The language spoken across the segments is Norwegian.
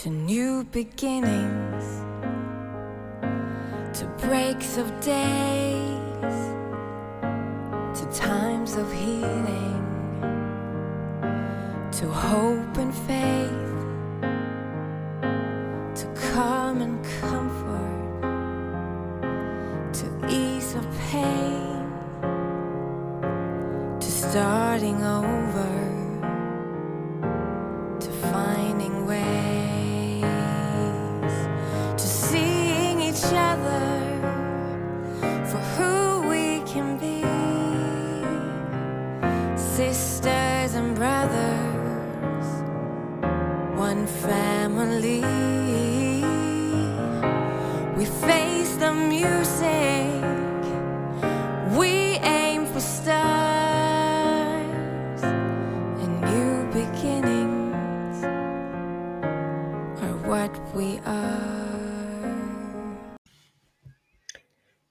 to new beginnings, to breaks of days, to times of healing,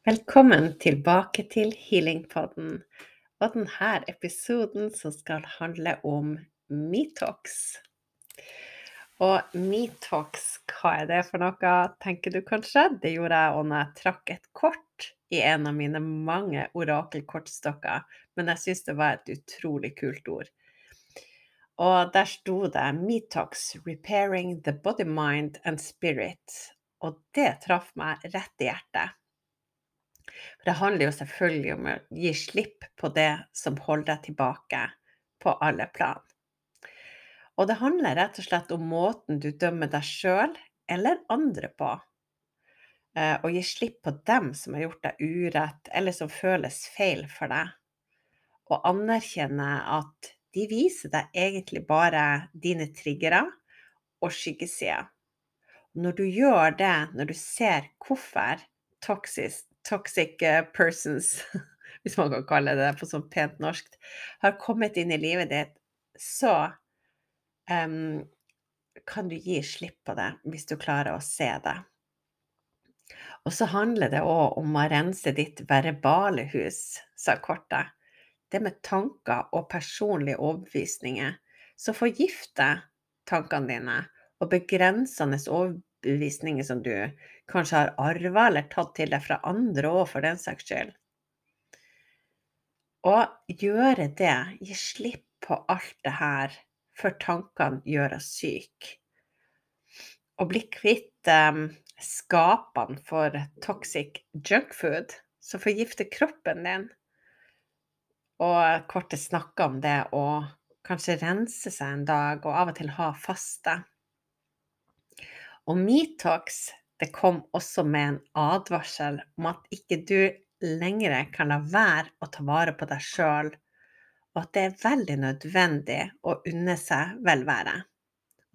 Velkommen tilbake til Healingpodden og denne episoden som skal handle om Metox. Og Metox, hva er det for noe, tenker du kanskje? Det gjorde jeg også når jeg trakk et kort i en av mine mange orakelkortstokker, men jeg syns det var et utrolig kult ord. Og der sto det 'Metox repairing the body, mind and spirit'. Og det traff meg rett i hjertet. For det handler jo selvfølgelig om å gi slipp på det som holder deg tilbake på alle plan. Og det handler rett og slett om måten du dømmer deg sjøl eller andre på. Eh, Og gi slipp på dem som har gjort deg urett, eller som føles feil for deg. Og anerkjenne at de viser deg egentlig bare dine triggere og skyggesider. Når du gjør det, når du ser hvorfor toxic, toxic eh, persons, hvis man kan kalle det på sånn pent norsk, har kommet inn i livet ditt, så um, kan du gi slipp på det hvis du klarer å se det. Og så handler det òg om å rense ditt verbale hus, sa kortet. Det med tanker og personlige overbevisninger som forgifter tankene dine, og begrensende overbevisninger som du kanskje har arva eller tatt til deg fra andre òg, for den saks skyld. Og gjøre det, gi slipp på alt det her før tankene gjør oss syke. Og bli kvitt um, skapene for toxic junkfood som forgifter kroppen din. Og kortet snakker om det å kanskje rense seg en dag, og av og til ha faste. Og Metox det kom også med en advarsel om at ikke du lenger kan la være å ta vare på deg sjøl, og at det er veldig nødvendig å unne seg velvære.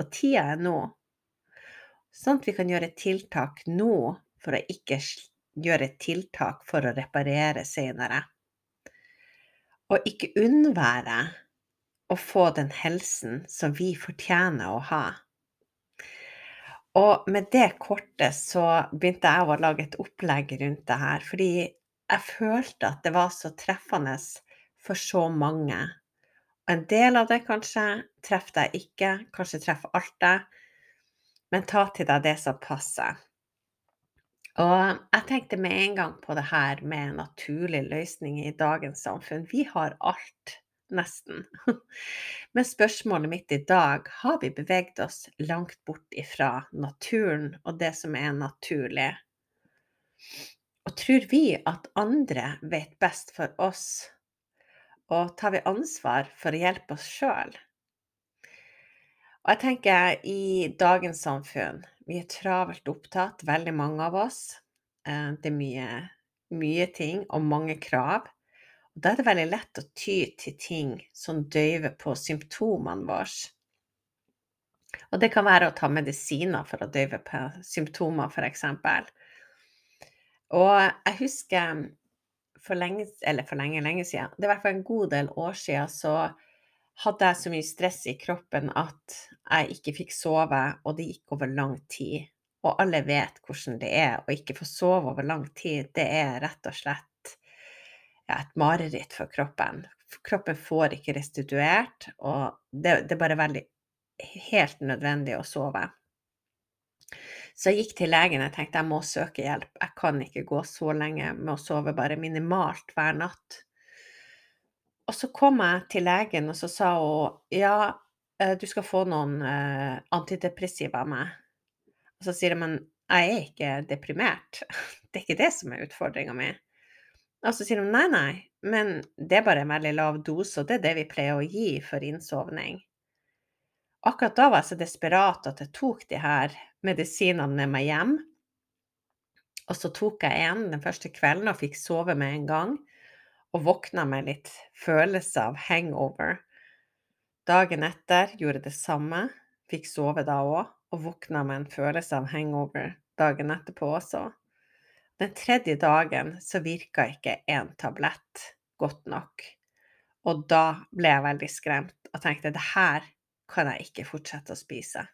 Og tida er nå. Sånn at vi kan gjøre tiltak nå for å ikke gjøre tiltak for å reparere senere. Og ikke unnvære å få den helsen som vi fortjener å ha. Og med det kortet så begynte jeg å lage et opplegg rundt det her, fordi jeg følte at det var så treffende for så mange. Og en del av det kanskje treffer deg ikke, kanskje treffer alt deg, men ta til deg det som passer. Og jeg tenkte med en gang på det her med naturlige løsninger i dagens samfunn. Vi har alt, nesten. Men spørsmålet mitt i dag, har vi beveget oss langt bort ifra naturen og det som er naturlig? Og tror vi at andre vet best for oss? Og tar vi ansvar for å hjelpe oss sjøl? Og jeg tenker i dagens samfunn, vi er travelt opptatt, veldig mange av oss. Eh, Det er mye, mye ting og mange krav. Og da er det veldig lett å ty til ting som døyver på symptomene våre. Og det kan være å ta medisiner for å døyve på symptomer, f.eks. Og jeg husker for lenge, eller for lenge, lenge siden, det er i hvert fall en god del år siden, så hadde jeg så mye stress i kroppen at jeg ikke fikk sove, og det gikk over lang tid. Og alle vet hvordan det er å ikke få sove over lang tid. Det er rett og slett ja, et mareritt for kroppen. Kroppen får ikke restituert, og det, det er bare veldig helt nødvendig å sove. Så jeg gikk til legen. og tenkte jeg må søke hjelp. Jeg kan ikke gå så lenge med å sove bare minimalt hver natt. Og så kom jeg til legen, og så sa hun ja, eh, du skal få noen eh, antidepressiva av meg. Og så sier jeg men jeg er ikke deprimert. Det er ikke det som er utfordringa mi. Og så sier hun nei, nei, men det er bare en veldig lav dose, og det er det vi pleier å gi for innsovning. Akkurat da var jeg så desperat at jeg tok de her medisinene med meg hjem. Og så tok jeg en den første kvelden og fikk sove med en gang. Og våkna med litt følelse av hangover. Dagen etter gjorde det samme, fikk sove da òg, og våkna med en følelse av hangover dagen etterpå også. Den tredje dagen så virka ikke en tablett godt nok. Og da ble jeg veldig skremt og tenkte det her kan jeg ikke fortsette å spise.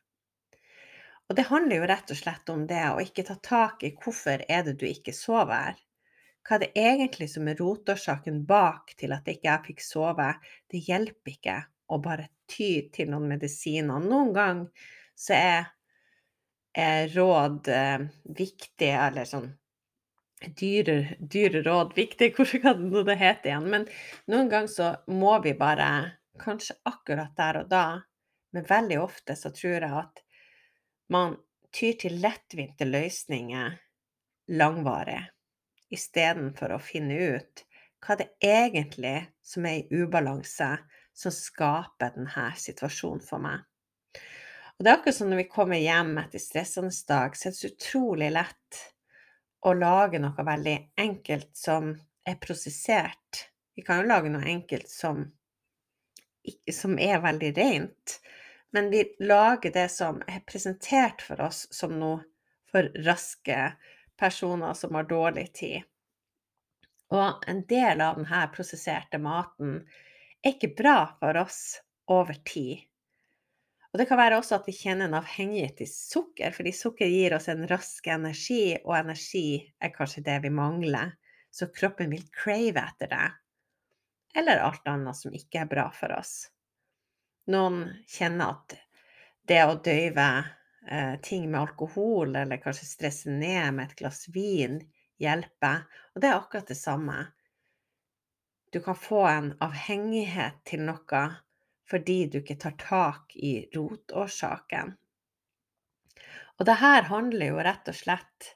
Og det handler jo rett og slett om det å ikke ta tak i hvorfor er det du ikke sover. Hva er det egentlig som er rotårsaken bak til at ikke jeg fikk sove? Det hjelper ikke å bare ty til noen medisiner. Noen ganger så er, er råd eh, viktig, eller sånn dyre, dyre råd viktig, hvordan det heter igjen. Men noen ganger så må vi bare, kanskje akkurat der og da, men veldig ofte så tror jeg at man tyr til lettvinte løsninger langvarig, istedenfor å finne ut hva det egentlig som er i ubalanse, som skaper denne situasjonen for meg. Og det er akkurat som når vi kommer hjem etter stressende dag, så er det så utrolig lett å lage noe veldig enkelt som er prosessert. Vi kan jo lage noe enkelt som, som er veldig rent, men vi lager det som er presentert for oss som noe for raske personer som har dårlig tid. Og en del av denne prosesserte maten er ikke bra for oss over tid. Og det kan være også at vi kjenner en avhengighet til sukker, fordi sukker gir oss en rask energi, og energi er kanskje det vi mangler, så kroppen vil crave etter det. Eller alt annet som ikke er bra for oss. Noen kjenner at det å døyve eh, ting med alkohol, eller kanskje stresse ned med et glass vin, hjelper. Og det er akkurat det samme. Du kan få en avhengighet til noe fordi du ikke tar tak i rotårsaken. Og det her handler jo rett og slett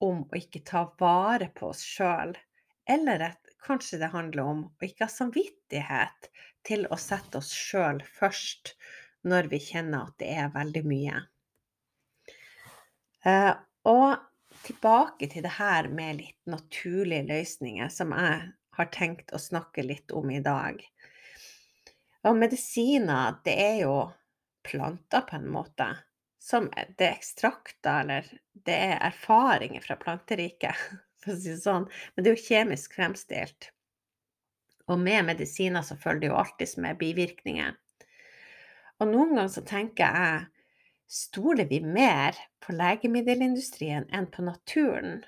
om å ikke ta vare på oss sjøl, eller at kanskje det handler om å ikke ha samvittighet til å sette oss sjøl først når vi kjenner at det er veldig mye. Eh, og tilbake til det her med litt naturlige løsninger, som jeg har tenkt å snakke litt om i dag. Og medisiner, det er jo planter på en måte. Som det er ekstrakter, eller det er erfaringer fra planteriket, for å si det sånn. Men det er jo kjemisk fremstilt. Og med medisiner så følger det jo alltid med bivirkninger. Og noen ganger så tenker jeg Stoler vi mer på legemiddelindustrien enn på naturen?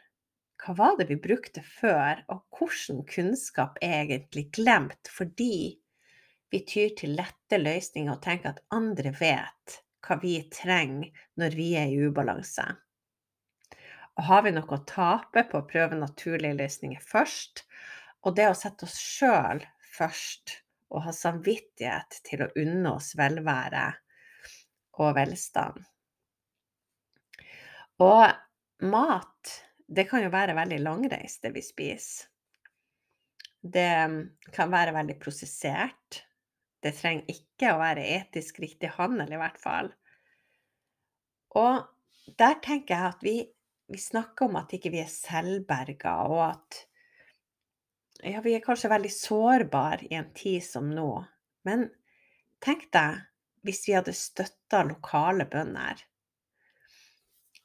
Hva var det vi brukte før, og hvordan kunnskap er egentlig glemt fordi vi tyr til lette løsninger og tenker at andre vet hva vi trenger når vi er i ubalanse? Og har vi noe å tape på å prøve naturlige løsninger først, og det å sette oss sjøl først og ha samvittighet til å unne oss velvære og velstand. Og mat, det kan jo være veldig langreist, det vi spiser. Det kan være veldig prosessert. Det trenger ikke å være etisk riktig handel, i hvert fall. Og der tenker jeg at vi, vi snakker om at ikke vi er selvberga, og at ja, vi er kanskje veldig sårbare i en tid som nå, men tenk deg hvis vi hadde støtta lokale bønder,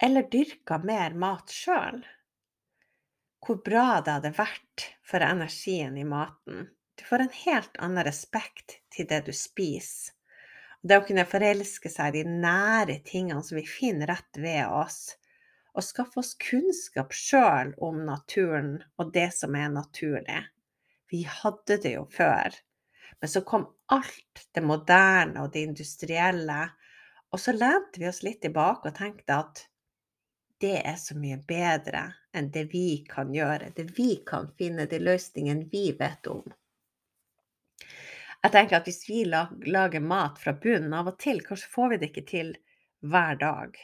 eller dyrka mer mat sjøl. Hvor bra det hadde vært for energien i maten. Du får en helt annen respekt til det du spiser. Det å kunne forelske seg i de nære tingene som vi finner rett ved oss, og skaffe oss kunnskap sjøl om naturen og det som er naturlig. Vi hadde det jo før, men så kom alt det moderne og det industrielle, og så lente vi oss litt tilbake og tenkte at det er så mye bedre enn det vi kan gjøre. Det vi kan finne, de løsningene vi vet om. Jeg tenker at hvis vi lager mat fra bunnen av og til, kanskje får vi det ikke til hver dag.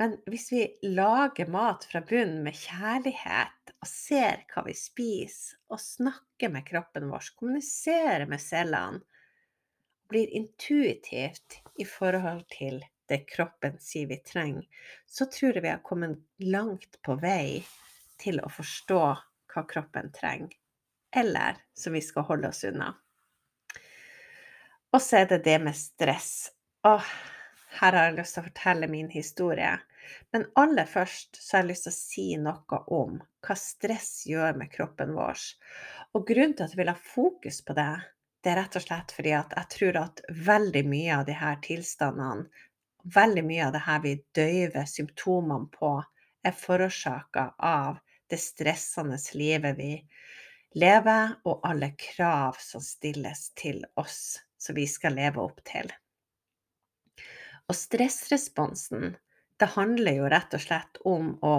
Men hvis vi lager mat fra bunnen med kjærlighet og ser hva vi spiser, og snakker med kroppen vår, kommuniserer med cellene, blir intuitivt i forhold til det kroppen sier vi trenger, så tror jeg vi har kommet langt på vei til å forstå hva kroppen trenger, eller som vi skal holde oss unna. Og så er det det med stress. Åh, her har jeg lyst til å fortelle min historie. Men aller først så har jeg lyst til å si noe om hva stress gjør med kroppen vår. Og grunnen til at jeg vil ha fokus på det, det er rett og slett fordi at jeg tror at veldig mye av disse tilstandene veldig mye av det her vi døyver symptomene på, er forårsaka av det stressende livet vi lever, og alle krav som stilles til oss, som vi skal leve opp til. Og stressresponsen, det handler jo rett og slett om å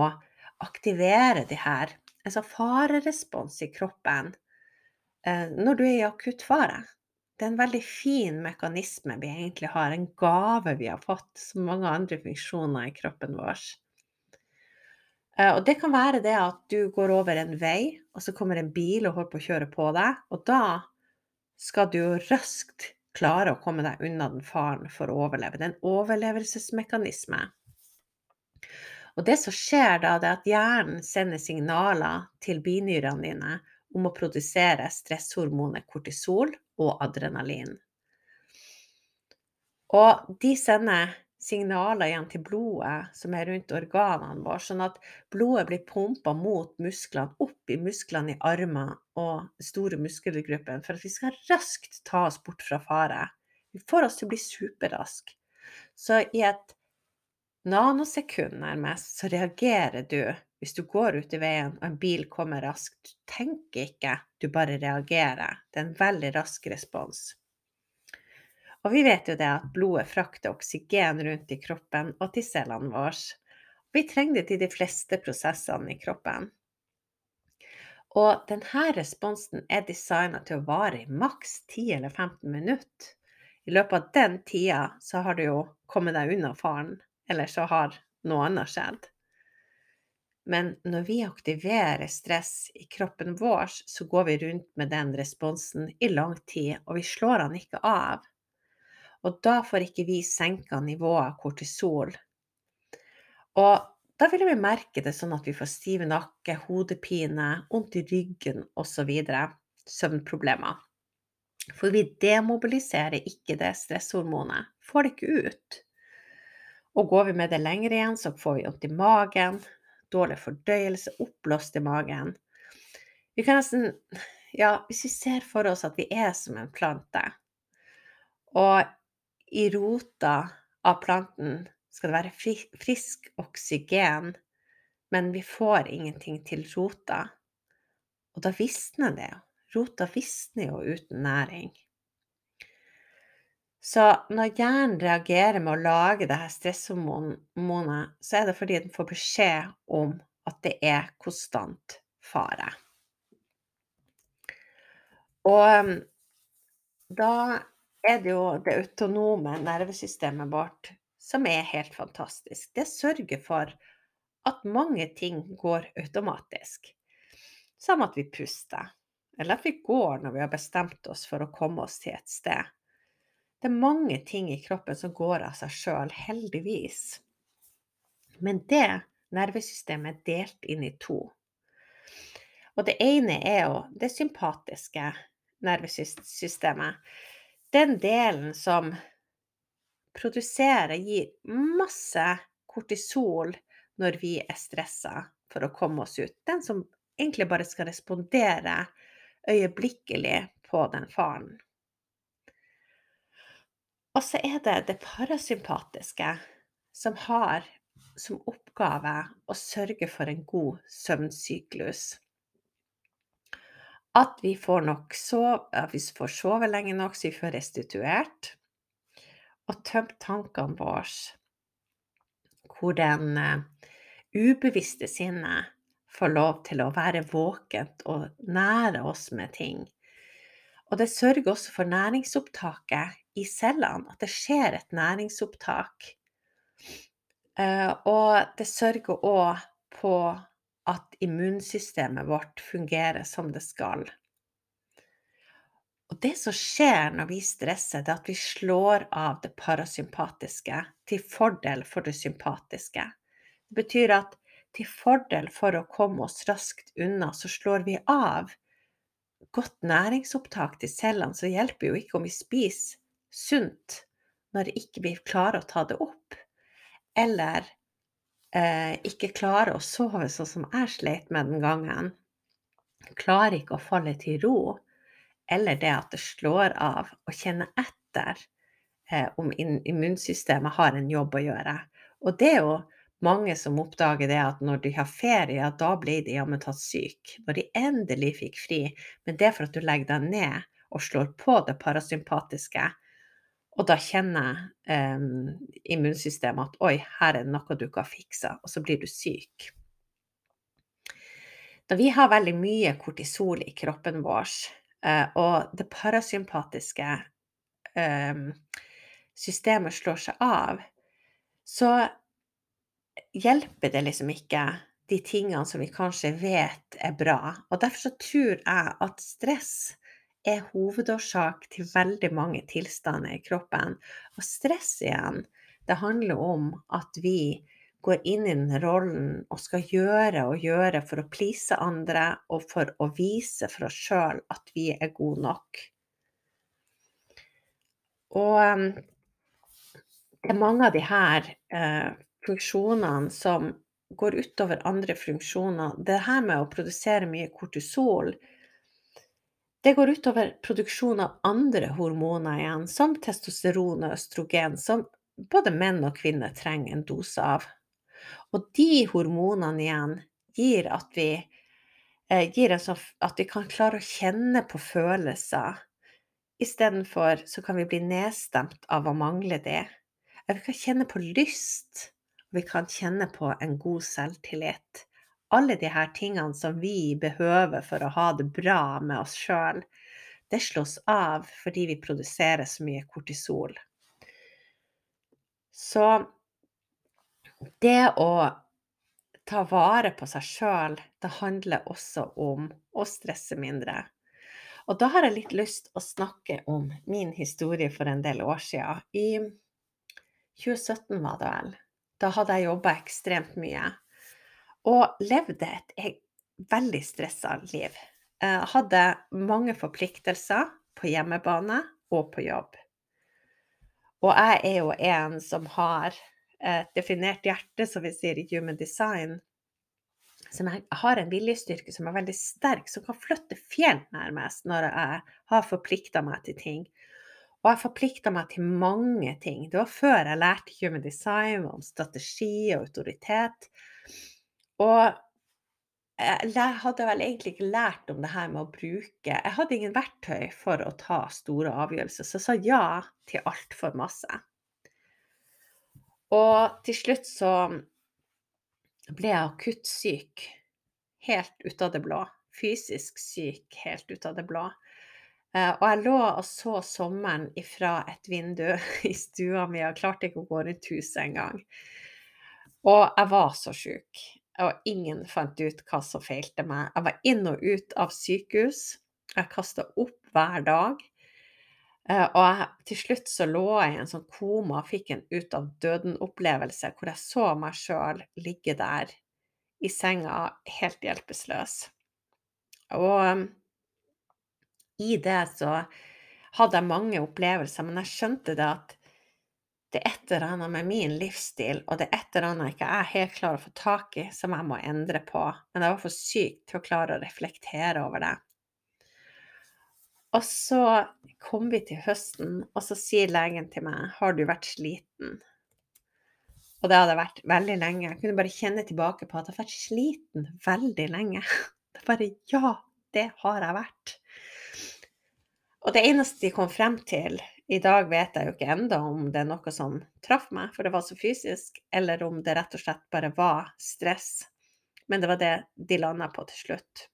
aktivere de her, altså farerespons i kroppen, eh, når du er i akutt fare det er en veldig fin mekanisme vi egentlig har, en gave vi har fått, som mange andre funksjoner i kroppen vår. Eh, og det kan være det at du går over en vei, og så kommer en bil og holder på å kjøre på deg, og da skal du jo raskt klare å komme deg unna den faren for å overleve. Det er en overlevelsesmekanisme. Og det som skjer da, det er at hjernen sender signaler til binyrene dine om å produsere stresshormonet kortisol og adrenalin. Og de sender signaler igjen til blodet som er rundt organene våre, sånn at blodet blir pumpa mot musklene, opp i musklene i armer og store muskelgrupper, for at vi skal raskt ta oss bort fra fare. Vi får oss til å bli superraske. Så i et nanosekund nærmest, så reagerer du hvis du går ut i veien og en bil kommer raskt. Du tenker ikke, du bare reagerer. Det er en veldig rask respons. Og vi vet jo det at blodet frakter oksygen rundt i kroppen og til cellene våre. Vi trenger det til de fleste prosessene i kroppen. Og denne responsen er designa til å vare i maks 10 eller 15 minutter. I løpet av den tida så har du jo kommet deg unna faren, eller så har noe annet skjedd. Men når vi aktiverer stress i kroppen vår, så går vi rundt med den responsen i lang tid, og vi slår den ikke av. Og da får ikke vi senka nivået av kortisol. Og da vil vi merke det sånn at vi får stiv nakke, hodepine, vondt i ryggen osv. Søvnproblemer. For vi demobiliserer ikke det stresshormonet. Får det ikke ut. Og går vi med det lenger igjen, så får vi vondt i magen, dårlig fordøyelse, oppblåst i magen. Vi kan nesten Ja, hvis vi ser for oss at vi er som en plante, og i rota av planten skal det være frisk oksygen, men vi får ingenting til rota. Og da visner det jo. Rota visner jo uten næring. Så når hjernen reagerer med å lage det her stresshormonet, så er det fordi den får beskjed om at det er konstant fare. Og um, da er det jo det autonome nervesystemet vårt som er helt fantastisk. Det sørger for at mange ting går automatisk. Som at vi puster, eller at vi går når vi har bestemt oss for å komme oss til et sted. Det er mange ting i kroppen som går av seg sjøl, heldigvis. Men det nervesystemet er delt inn i to. Og det ene er jo det sympatiske nervesystemet. Den delen som produserer, gir masse kortisol når vi er stressa for å komme oss ut. Den som egentlig bare skal respondere øyeblikkelig på den faren. Og så er det det parasympatiske som har som oppgave å sørge for en god søvnsyklus. At vi får nok sove, at vi får sove lenge nok så vi får restituert, og tømt tankene våre. hvor den eh, ubevisste sinnet får lov til å være våkent og nære oss med ting. Og det sørger også for næringsopptaket i cellene, at det skjer et næringsopptak. Eh, og det sørger òg på at immunsystemet vårt fungerer som det skal. Og det som skjer når vi stresser, det er at vi slår av det parasympatiske til fordel for det sympatiske. Det betyr at til fordel for å komme oss raskt unna, så slår vi av godt næringsopptak til cellene. Så det hjelper jo ikke om vi spiser sunt når ikke vi klarer å ta det opp. Eller eh, ikke klarer å sove sånn som jeg sleit med den gangen. Klarer ikke å falle til ro eller det at det slår av, å kjenne etter eh, om immunsystemet har en jobb å gjøre. Og det er jo mange som oppdager det at når de har ferie, da blir de jammen tatt syke. Når de endelig fikk fri. Men det er for at du legger deg ned og slår på det parasympatiske. Og da kjenner eh, immunsystemet at oi, her er det noe du ikke har fiksa, og så blir du syk. Da vi har veldig mye kortisol i kroppen vår, Eh, og det parasympatiske eh, systemet slår seg av, så hjelper det liksom ikke de tingene som vi kanskje vet er bra. Og derfor så tror jeg at stress er hovedårsak til veldig mange tilstander i kroppen. Og stress igjen, det handler om at vi går inn i den rollen og skal gjøre og gjøre for å please andre og for å vise for oss sjøl at vi er gode nok. Og um, det er mange av de her eh, funksjonene som går utover andre funksjoner. Det her med å produsere mye kortisol, det går utover produksjon av andre hormoner igjen, som testosteron og østrogen, som både menn og kvinner trenger en dose av. Og de hormonene igjen gir at vi, eh, gir at vi kan klare å kjenne på følelser. Istedenfor så kan vi bli nedstemt av å mangle det. Vi kan kjenne på lyst, og vi kan kjenne på en god selvtillit. Alle de her tingene som vi behøver for å ha det bra med oss sjøl, det slås av fordi vi produserer så mye kortisol. Så det å ta vare på seg sjøl, det handler også om å stresse mindre. Og da har jeg litt lyst å snakke om min historie for en del år sia. I 2017 var det vel. Da hadde jeg jobba ekstremt mye. Og levde et veldig stressa liv. Jeg hadde mange forpliktelser på hjemmebane og på jobb. Og jeg er jo en som har et definert hjerte, som vi sier i Human Design, som har en viljestyrke som er veldig sterk, som kan flytte fjell nærmest når jeg har forplikta meg til ting. Og jeg forplikta meg til mange ting. Det var før jeg lærte Human Design om strategi og autoritet. Og jeg hadde vel egentlig ikke lært om det her med å bruke Jeg hadde ingen verktøy for å ta store avgjørelser, så jeg sa ja til altfor masse. Og til slutt så ble jeg akutt syk. Helt ut av det blå. Fysisk syk helt ut av det blå. Eh, og jeg lå og så sommeren ifra et vindu i stua mi og klarte ikke å gå rundt huset engang. Og jeg var så sjuk, og ingen fant ut hva som feilte meg. Jeg var inn og ut av sykehus. Jeg kasta opp hver dag. Eh, og jeg, til slutt så lå jeg i en sånn koma og fikk en ut av døden-opplevelse hvor jeg så meg sjøl ligge der i senga helt hjelpeløs. Og um, i det så hadde jeg mange opplevelser, men jeg skjønte det at det er et eller annet med min livsstil, og det er et eller annet ikke er helt klarer å få tak i, som jeg må endre på. Men jeg var for syk til å klare å reflektere over det. Og så kom vi til høsten, og så sier legen til meg 'Har du vært sliten?' Og det hadde jeg vært veldig lenge. Jeg kunne bare kjenne tilbake på at jeg har vært sliten veldig lenge. Det bare Ja, det har jeg vært. Og det eneste de kom frem til I dag vet jeg jo ikke enda om det er noe som traff meg, for det var så fysisk, eller om det rett og slett bare var stress. Men det var det de landa på til slutt.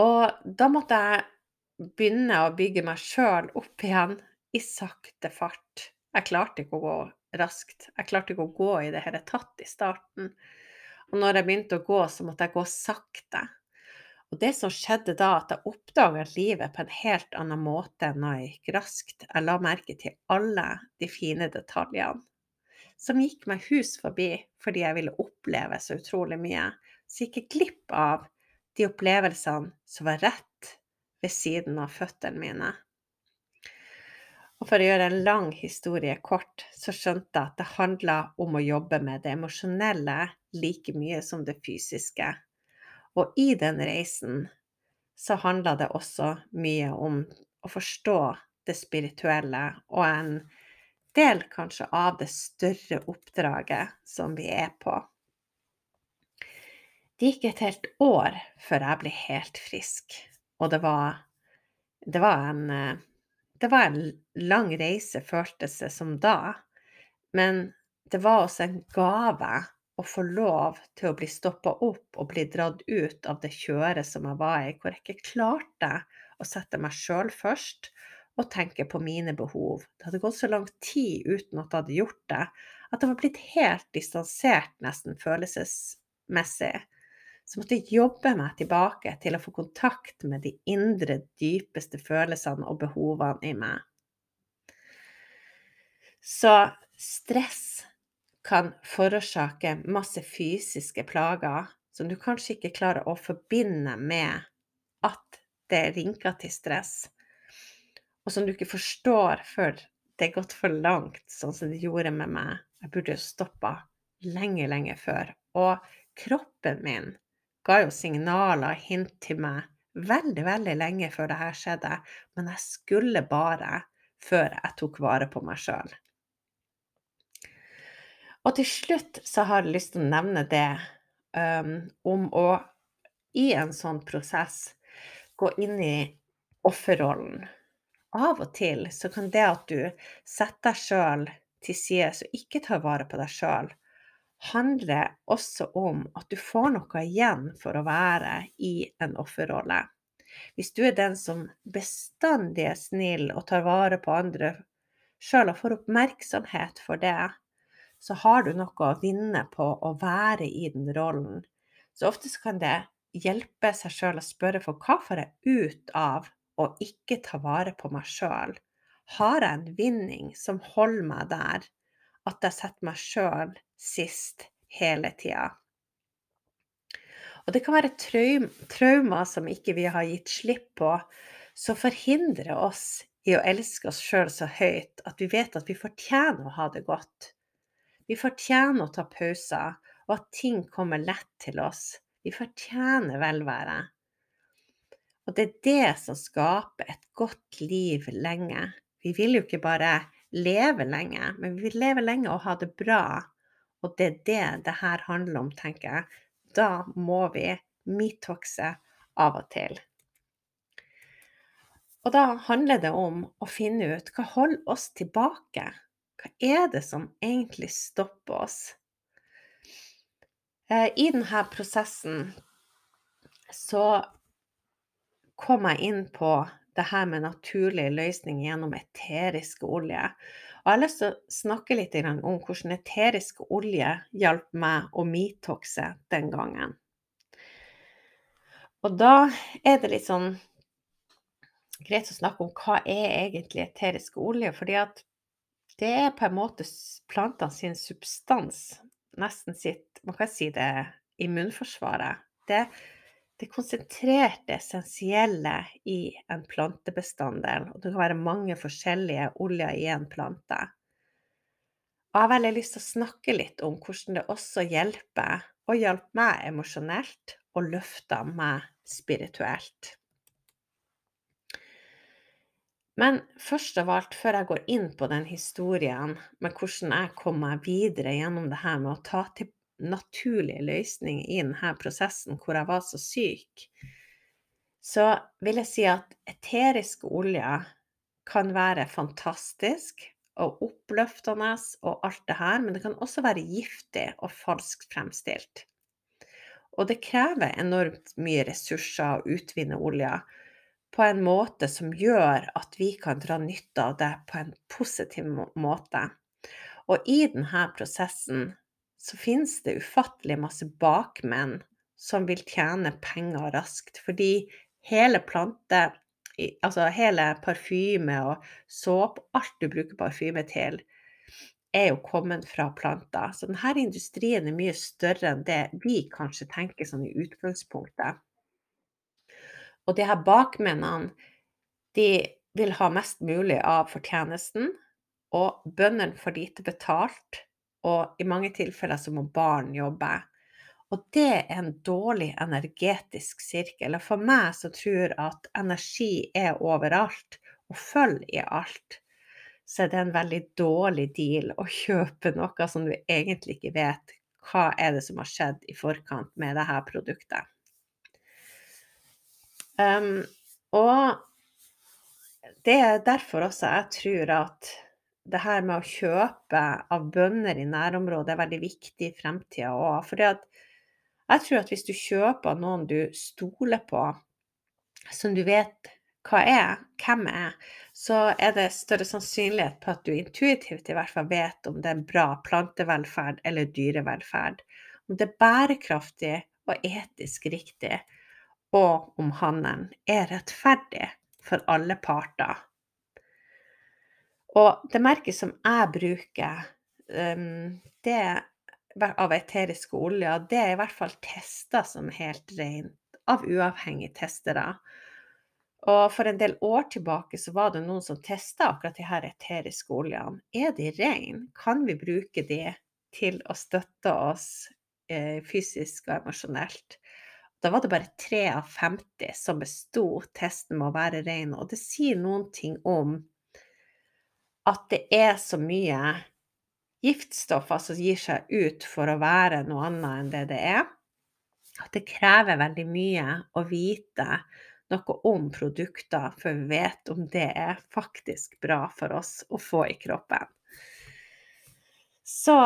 Og da måtte jeg begynne å bygge meg sjøl opp igjen i sakte fart. Jeg klarte ikke å gå raskt. Jeg klarte ikke å gå i det hele tatt i starten. Og når jeg begynte å gå, så måtte jeg gå sakte. Og det som skjedde da, at jeg oppdaga livet på en helt annen måte enn når jeg gikk raskt. Jeg la merke til alle de fine detaljene som gikk meg hus forbi fordi jeg ville oppleve så utrolig mye. Så gikk jeg glipp av de opplevelsene som var rett ved siden av føttene mine. Og for å gjøre en lang historie kort, så skjønte jeg at det handla om å jobbe med det emosjonelle like mye som det fysiske. Og i den reisen så handla det også mye om å forstå det spirituelle og en del kanskje av det større oppdraget som vi er på. Det gikk et helt år før jeg ble helt frisk, og det var, det var en det var en lang reise, føltes det som da, men det var også en gave å få lov til å bli stoppa opp og bli dratt ut av det kjøret som jeg var i, hvor jeg ikke klarte å sette meg sjøl først og tenke på mine behov. Det hadde gått så lang tid uten at jeg hadde gjort det, at jeg var blitt helt distansert, nesten følelsesmessig. Så måtte jeg jobbe meg tilbake til å få kontakt med de indre, dypeste følelsene og behovene i meg. Så stress kan forårsake masse fysiske plager som du kanskje ikke klarer å forbinde med at det er rinker til stress, og som du ikke forstår før det er gått for langt, sånn som det gjorde med meg. Jeg burde jo stoppa lenge, lenge før. Og kroppen min ga jo signaler og hint til meg veldig, veldig lenge før det her skjedde, men jeg skulle bare før jeg tok vare på meg sjøl. Og til slutt så har jeg lyst til å nevne det um, om å i en sånn prosess gå inn i offerrollen. Av og til så kan det at du setter deg sjøl til side og ikke tar vare på deg sjøl, handle også om at du får noe igjen for å være i en offerrolle. Hvis du er den som bestandig er snill og tar vare på andre sjøl og får oppmerksomhet for det, så har du noe å vinne på å være i den rollen. Så ofte kan det hjelpe seg sjøl å spørre for hva får jeg ut av å ikke ta vare på meg sjøl? Har jeg en vinning som holder meg der, at jeg setter meg sjøl sist hele tida? Og det kan være traumer som ikke vi har gitt slipp på, som forhindrer oss i å elske oss sjøl så høyt at vi vet at vi fortjener å ha det godt. Vi fortjener å ta pauser, og at ting kommer lett til oss. Vi fortjener velvære. Og det er det som skaper et godt liv lenge. Vi vil jo ikke bare leve lenge, men vi vil leve lenge og ha det bra. Og det er det det her handler om, tenker jeg. Da må vi metokse av og til. Og da handler det om å finne ut hva holder oss tilbake. Hva er det som egentlig stopper oss? Eh, I denne prosessen så kom jeg inn på det her med naturlige løsninger gjennom eterisk olje. Og jeg har lyst til å snakke litt om hvordan eterisk olje hjalp meg å metokse den gangen. Og da er det litt sånn greit å snakke om hva er egentlig eterisk olje, fordi at det er på en måte plantene sin substans, nesten sitt Man kan si det immunforsvaret. Det, det konsentrerte, essensielle i en plantebestanddel. Og det kan være mange forskjellige oljer i en plante. Jeg har veldig lyst til å snakke litt om hvordan det også hjelper, og hjalp meg emosjonelt, og løfta meg spirituelt. Men først av alt, før jeg går inn på den historien med hvordan jeg kom meg videre gjennom det her med å ta til naturlige løsninger i denne prosessen hvor jeg var så syk, så vil jeg si at eteriske oljer kan være fantastisk og oppløftende og alt det her, men det kan også være giftig og falskt fremstilt. Og det krever enormt mye ressurser å utvinne olja på en måte som gjør at vi kan dra nytte av det på en positiv måte. Og i denne prosessen så finnes det ufattelig masse bakmenn som vil tjene penger raskt, fordi hele plante Altså hele parfyme og såpe, alt du bruker parfyme til, er jo kommet fra planter. Så denne industrien er mye større enn det vi kanskje tenker sånn i utgangspunktet. Og de her bakmennene, de vil ha mest mulig av fortjenesten, og bøndene får lite betalt, og i mange tilfeller så må barn jobbe. Og det er en dårlig energetisk sirkel. Og for meg som tror at energi er overalt og følger i alt, så er det en veldig dårlig deal å kjøpe noe som du egentlig ikke vet hva er det som har skjedd i forkant med dette produktet. Um, og det er derfor også jeg tror at det her med å kjøpe av bønder i nærområdet er veldig viktig i fremtida òg. For jeg tror at hvis du kjøper noen du stoler på, som du vet hva er, hvem er, så er det større sannsynlighet på at du intuitivt i hvert fall vet om det er bra plantevelferd eller dyrevelferd. Om det er bærekraftig og etisk riktig, og om handelen er rettferdig for alle parter. Og det merket som jeg bruker, um, det av eteriske oljer, det er i hvert fall testa som helt rent av uavhengige testere. Og for en del år tilbake så var det noen som testa akkurat de her eteriske oljene. Er de rene? Kan vi bruke de til å støtte oss eh, fysisk og emosjonelt? Da var det bare 3 av 50 som besto testen med å være ren, og det sier noen ting om at det er så mye giftstoffer som gir seg ut for å være noe annet enn det det er. At det krever veldig mye å vite noe om produkter før vi vet om det er faktisk bra for oss å få i kroppen. Så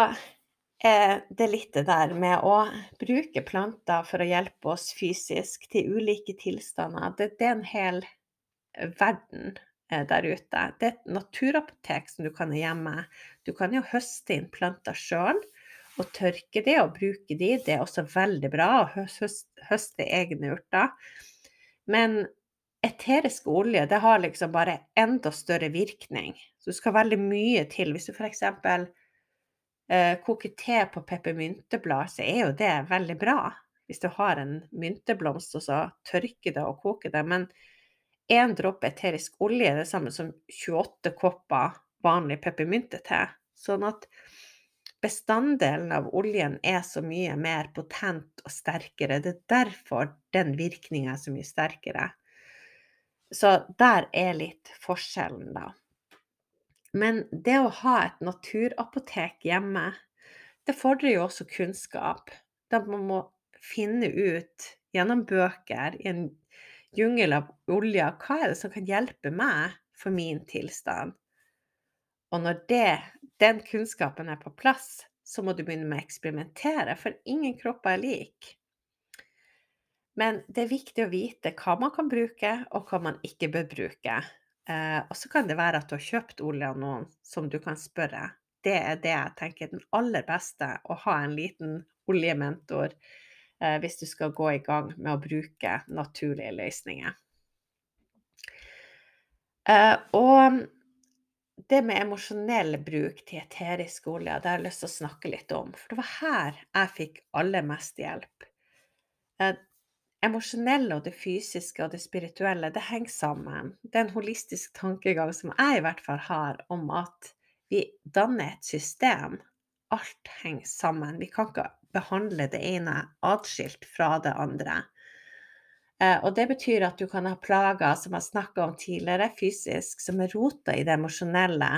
er det litt det der med å bruke planter for å hjelpe oss fysisk til ulike tilstander. Det, det er en hel verden Eh, der ute. Det er et naturapotek som du kan ha hjemme. Du kan jo høste inn planter sjøl og tørke de og bruke de. Det er også veldig bra å høste egne urter. Men eterisk olje det har liksom bare enda større virkning. Så det skal veldig mye til. Hvis du f.eks. Eh, koker te på peppermynteblad, så er jo det veldig bra. Hvis du har en mynteblomst og så tørker det og koker det. Men én dråpe eterisk olje er det samme som 28 kopper vanlig peppermyntete. Sånn at bestanddelen av oljen er så mye mer potent og sterkere. Det er derfor den virkninga er så mye sterkere. Så der er litt forskjellen, da. Men det å ha et naturapotek hjemme, det fordrer jo også kunnskap. Da man må finne ut gjennom bøker, i en jungel av olje, hva er det som kan hjelpe meg for min tilstand? Og når det, den kunnskapen er på plass, så må du begynne med å eksperimentere, for ingen kropper er like. Men det er viktig å vite hva man kan bruke, og hva man ikke bør bruke. Eh, og så kan det være at du har kjøpt olje av noen som du kan spørre. Det er det jeg tenker er den aller beste, å ha en liten oljementor Eh, hvis du skal gå i gang med å bruke naturlige løsninger. Eh, og det med emosjonell bruk til eterisk olje, det har jeg lyst til å snakke litt om. For det var her jeg fikk aller mest hjelp. Emosjonelle og det fysiske og det spirituelle, det henger sammen. Det er en holistisk tankegang som jeg i hvert fall har, om at vi danner et system. Alt henger sammen. Vi kan ikke behandle det ene atskilt fra det andre. Eh, og det betyr at du kan ha plager som jeg snakka om tidligere, fysisk, som er rota i det emosjonelle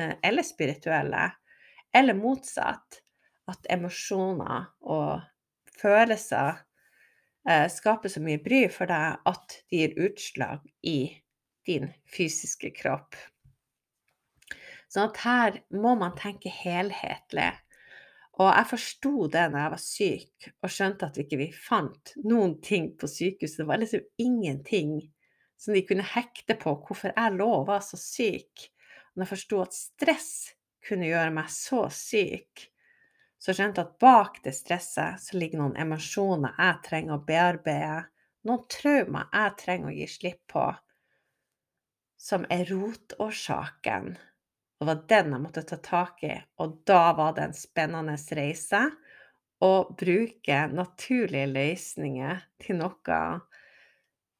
eh, eller spirituelle, eller motsatt. At emosjoner og følelser skaper så mye bry for deg at det gir utslag i din fysiske kropp. Sånn at her må man tenke helhetlig. Og jeg forsto det når jeg var syk og skjønte at vi ikke fant noen ting på sykehuset. Det var liksom ingenting som de kunne hekte på hvorfor jeg lå og var så syk. Og jeg forsto at stress kunne gjøre meg så syk, så skjønte jeg at bak det stresset så ligger noen emosjoner jeg trenger å bearbeide, noen traumer jeg trenger å gi slipp på, som er rotårsaken og det var den jeg måtte ta tak i, og da var det en spennende reise å bruke naturlige løsninger til noe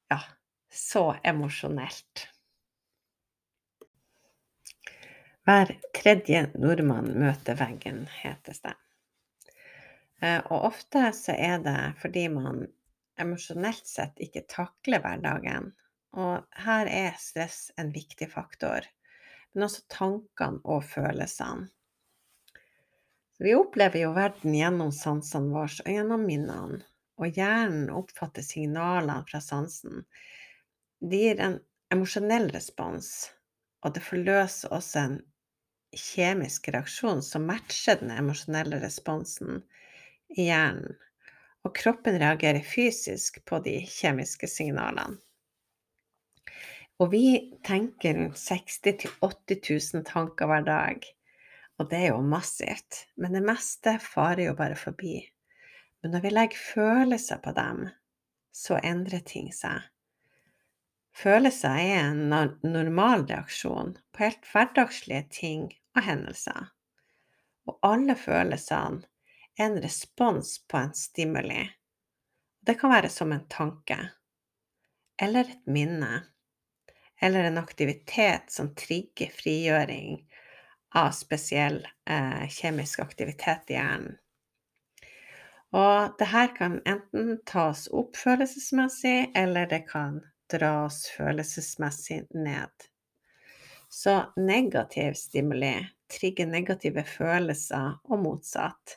ja, så emosjonelt. Hver tredje nordmann møter veggen, hetes det. Eh, og ofte så er det fordi man emosjonelt sett ikke takler hverdagen. Og her er stress en viktig faktor men også tankene og følelsene. Vi opplever jo verden gjennom sansene våre og gjennom minnene, og hjernen oppfatter signalene fra sansen. Det gir en emosjonell respons, og det forløser også en kjemisk reaksjon som matcher den emosjonelle responsen i hjernen, og kroppen reagerer fysisk på de kjemiske signalene. Og vi tenker rundt 60 000-80 000 tanker hver dag. Og det er jo massivt. Men det meste farer jo bare forbi. Men når vi legger følelser på dem, så endrer ting seg. Følelser er en normal reaksjon på helt hverdagslige ting og hendelser. Og alle følelsene en respons på en stimuli. Det kan være som en tanke eller et minne eller en aktivitet som trigger frigjøring av spesiell eh, kjemisk aktivitet i hjernen. Og det her kan enten tas opp følelsesmessig, eller det kan dras følelsesmessig ned. Så negativ stimuli trigger negative følelser, og motsatt.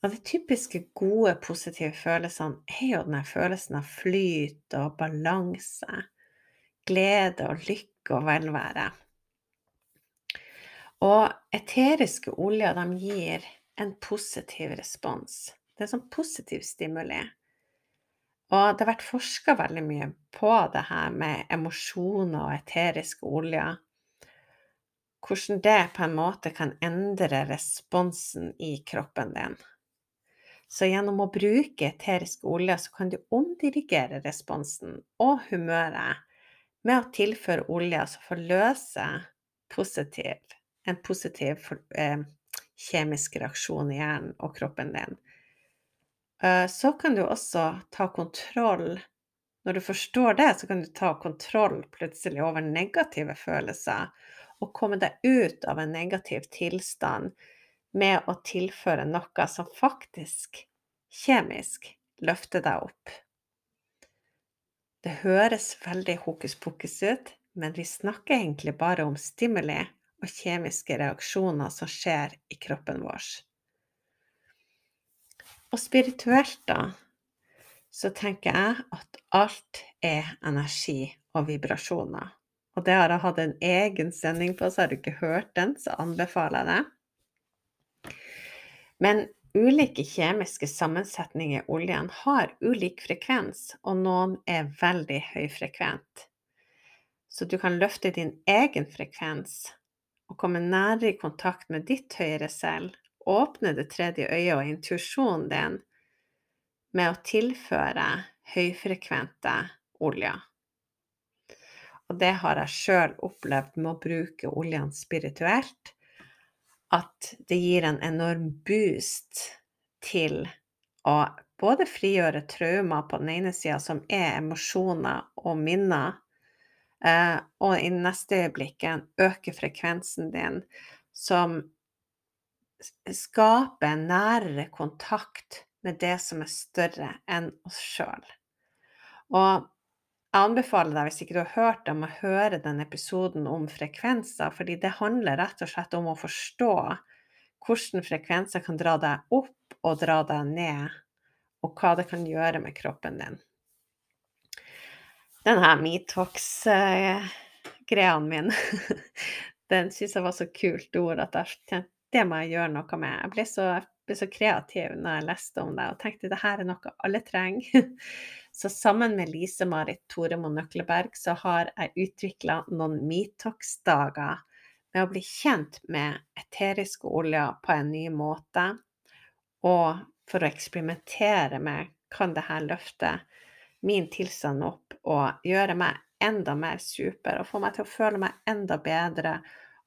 Og de typiske gode, positive følelsene er jo denne følelsen av flyt og balanse glede og lykke og velvære. Og eteriske oljer de gir en positiv respons. Det er sånn positiv stimuli. Og det har vært forska veldig mye på det her med emosjoner og eteriske oljer. Hvordan det på en måte kan endre responsen i kroppen din. Så gjennom å bruke eterisk olje, så kan du omdirigere responsen og humøret med å tilføre olje som forløse positiv, en positiv eh, kjemisk reaksjon i hjernen og kroppen din. Eh, så kan du også ta kontroll Når du forstår det, så kan du ta kontroll plutselig over negative følelser og komme deg ut av en negativ tilstand med å tilføre noe som faktisk kjemisk løfter deg opp. Det høres veldig hokus pokus ut, men vi snakker egentlig bare om stimuli og kjemiske reaksjoner som skjer i kroppen vår. Og spirituelt, da, så tenker jeg at alt er energi og vibrasjoner. Og det har jeg hatt en egen sending på, så har du ikke hørt den, så anbefaler jeg det. Men Ulike kjemiske sammensetninger i oljen har ulik frekvens, og noen er veldig høyfrekvent. Så du kan løfte din egen frekvens og komme nærere i kontakt med ditt høyere selv, åpne det tredje øyet og intuisjonen din med å tilføre høyfrekvente oljer. Og det har jeg sjøl opplevd med å bruke oljene spirituelt at det gir en enorm boost til å både frigjøre traumer på den ene sida, som er emosjoner og minner, eh, og i neste øyeblikk øke frekvensen din, som skaper nærere kontakt med det som er større enn oss sjøl. Og jeg anbefaler deg, hvis ikke du har hørt om å høre den episoden om frekvenser, fordi det handler rett og slett om å forstå hvordan frekvenser kan dra deg opp og dra deg ned, og hva det kan gjøre med kroppen din. Denne Metox-greia min, den syns jeg var så kult ord at jeg tenkte det må jeg gjøre noe med. Jeg ble så, ble så kreativ når jeg leste om det, og tenkte det her er noe alle trenger. Så sammen med Lise-Marit Toremo Nøkleberg så har jeg utvikla noen Metox-dager med å bli kjent med eteriske oljer på en ny måte, og for å eksperimentere med kan det her løfte min tilstand opp og gjøre meg enda mer super og få meg til å føle meg enda bedre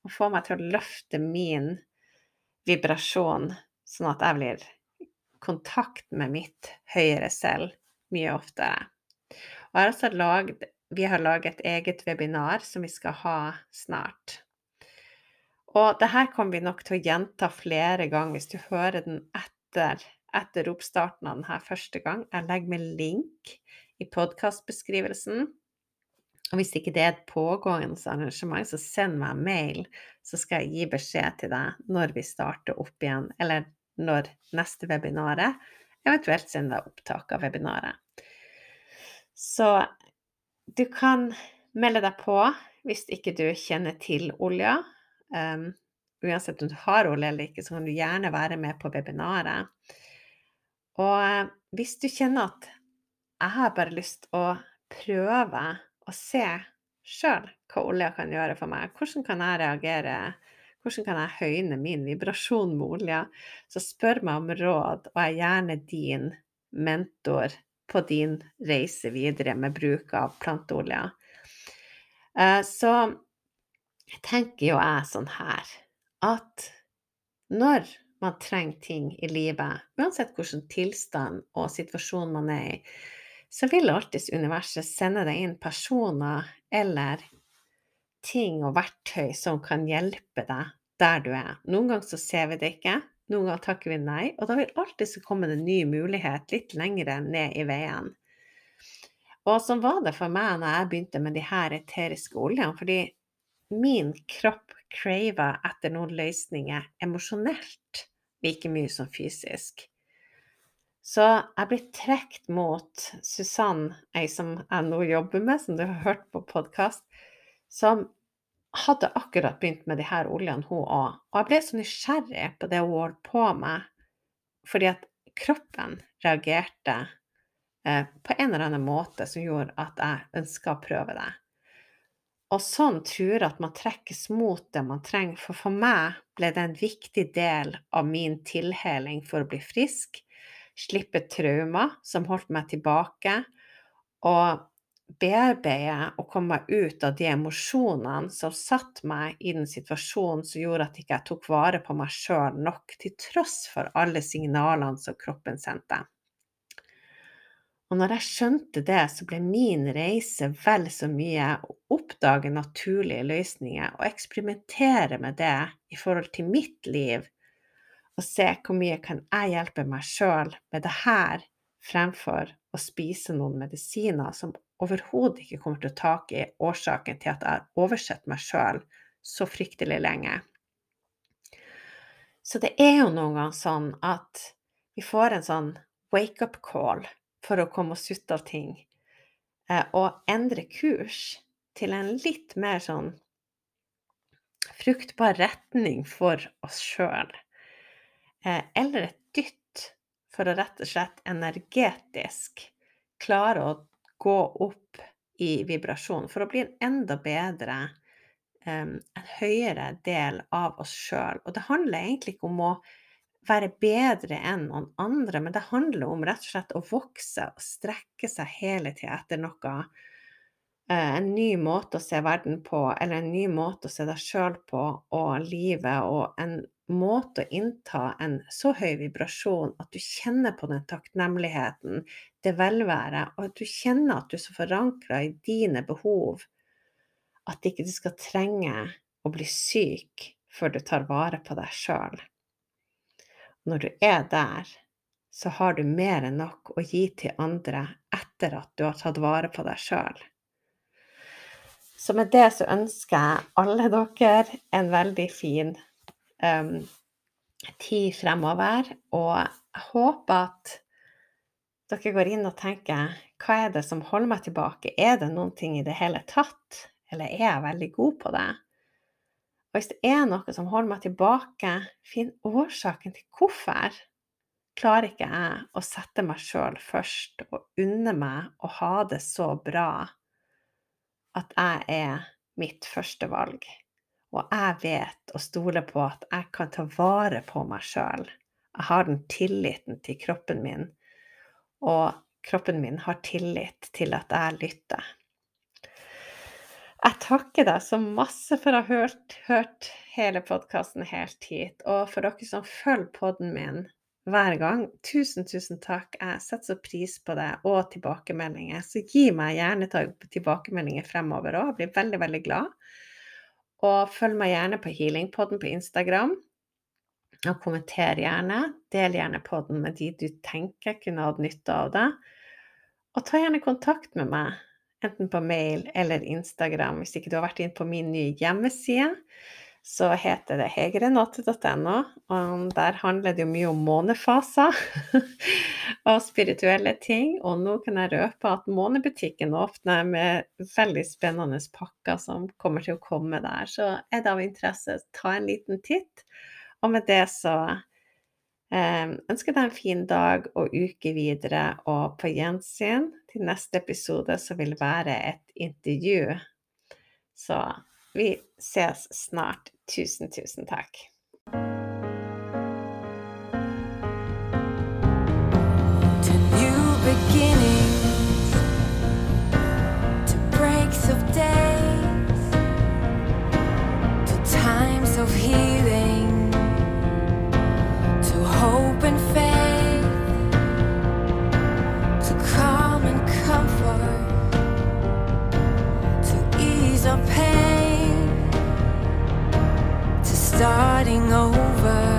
og få meg til å løfte min vibrasjon, sånn at jeg blir i kontakt med mitt høyere selv mye oftere. Og jeg har også lagd, vi har laget et eget webinar som vi skal ha snart. Og det her kommer vi nok til å gjenta flere ganger hvis du hører den etter, etter oppstarten av denne første gang. Jeg legger med link i podkastbeskrivelsen. Og hvis ikke det er et pågående arrangement, så send meg en mail, så skal jeg gi beskjed til deg når vi starter opp igjen, eller når neste webinar er. Eventuelt sende deg opptak av webinaret. Så du kan melde deg på hvis ikke du kjenner til olja. Um, uansett om du har olje eller ikke, så kan du gjerne være med på webinaret. Og uh, hvis du kjenner at jeg har bare lyst å prøve å se sjøl hva olja kan gjøre for meg, hvordan kan jeg reagere, hvordan kan jeg høyne min vibrasjon med olja, så spør meg om råd, og jeg er gjerne din mentor på din reise videre med bruk av planteoljer. Uh, så tenker jo jeg sånn her at når man trenger ting i livet, uansett hvilken tilstand og situasjon man er i, så vil alltids universet sende deg inn personer eller ting og verktøy som kan hjelpe deg der du er. Noen ganger så ser vi det ikke, noen ganger takker vi nei, og da vil alltid komme en ny mulighet litt lengre ned i veien. Og sånn var det for meg når jeg begynte med de her eteriske oljene, fordi min kropp craver etter noen løsninger emosjonelt like mye som fysisk. Så jeg ble trukket mot Susann, ei som jeg nå jobber med, som du har hørt på podkast, som hadde akkurat begynt med de her oljene, hun òg. Og jeg ble så nysgjerrig på det hun holdt på med, fordi at kroppen reagerte eh, på en eller annen måte som gjorde at jeg ønska å prøve det. Og sånn tror jeg at man trekkes mot det man trenger, for for meg ble det en viktig del av min tilheling for å bli frisk, slippe traumer som holdt meg tilbake, og bearbeide og komme meg ut av de emosjonene som satte meg i den situasjonen som gjorde at jeg ikke tok vare på meg sjøl nok, til tross for alle signalene som kroppen sendte. Og når jeg skjønte det, så ble min reise vel så mye å oppdage naturlige løsninger og eksperimentere med det i forhold til mitt liv, og se hvor mye kan jeg hjelpe meg sjøl med det her, fremfor å spise noen medisiner som overhodet ikke kommer til å tak i årsaken til at jeg har oversett meg sjøl så fryktelig lenge. Så det er jo noen ganger sånn at vi får en sånn wake-up call for å komme oss ut av ting, eh, og endre kurs til en litt mer sånn fruktbar retning for oss sjøl. Eh, eller et dytt for å rett og slett energetisk klare å gå opp i vibrasjon for å bli en enda bedre, en høyere del av oss sjøl. Og det handler egentlig ikke om å være bedre enn noen andre, men det handler om rett og slett å vokse og strekke seg hele tida etter noe. Uh, en ny måte å se verden på, eller en ny måte å se deg sjøl på, og livet, og en måte å innta en så høy vibrasjon at du kjenner på den takknemligheten, det velværet, og at du kjenner at du er så forankra i dine behov at ikke du skal trenge å bli syk før du tar vare på deg sjøl. Når du er der, så har du mer enn nok å gi til andre etter at du har tatt vare på deg sjøl. Så med det så ønsker jeg alle dere en veldig fin um, tid fremover. Og jeg håper at dere går inn og tenker hva er det som holder meg tilbake? Er det noen ting i det hele tatt? Eller er jeg veldig god på det? Og hvis det er noe som holder meg tilbake, finn årsaken til hvorfor. Klarer ikke jeg å sette meg sjøl først og unne meg å ha det så bra at jeg er mitt første valg? Og jeg vet og stoler på at jeg kan ta vare på meg sjøl. Jeg har den tilliten til kroppen min, og kroppen min har tillit til at jeg lytter. Jeg takker deg så masse for å ha hørt, hørt hele podkasten helt hit, og for dere som følger podden min hver gang. Tusen, tusen takk. Jeg setter så pris på det, og tilbakemeldinger. Så gi meg gjerne tilbakemeldinger fremover òg. Jeg blir veldig, veldig glad. Og følg meg gjerne på Healingpodden på Instagram. Og kommenter gjerne. Del gjerne podden med de du tenker kunne hatt nytte av det. Og ta gjerne kontakt med meg, enten på mail eller Instagram, hvis ikke du har vært inn på min nye hjemmeside. Så heter det hegerenate.no, og der handler det jo mye om månefaser og spirituelle ting. Og nå kan jeg røpe at Månebutikken åpner med veldig spennende pakker som kommer til å komme der. Så er det av interesse, ta en liten titt. Og med det så eh, ønsker deg en fin dag og uke videre, og på gjensyn til neste episode så vil være et intervju. Så vi ses snart. Tusen, tusen takk. Starting over.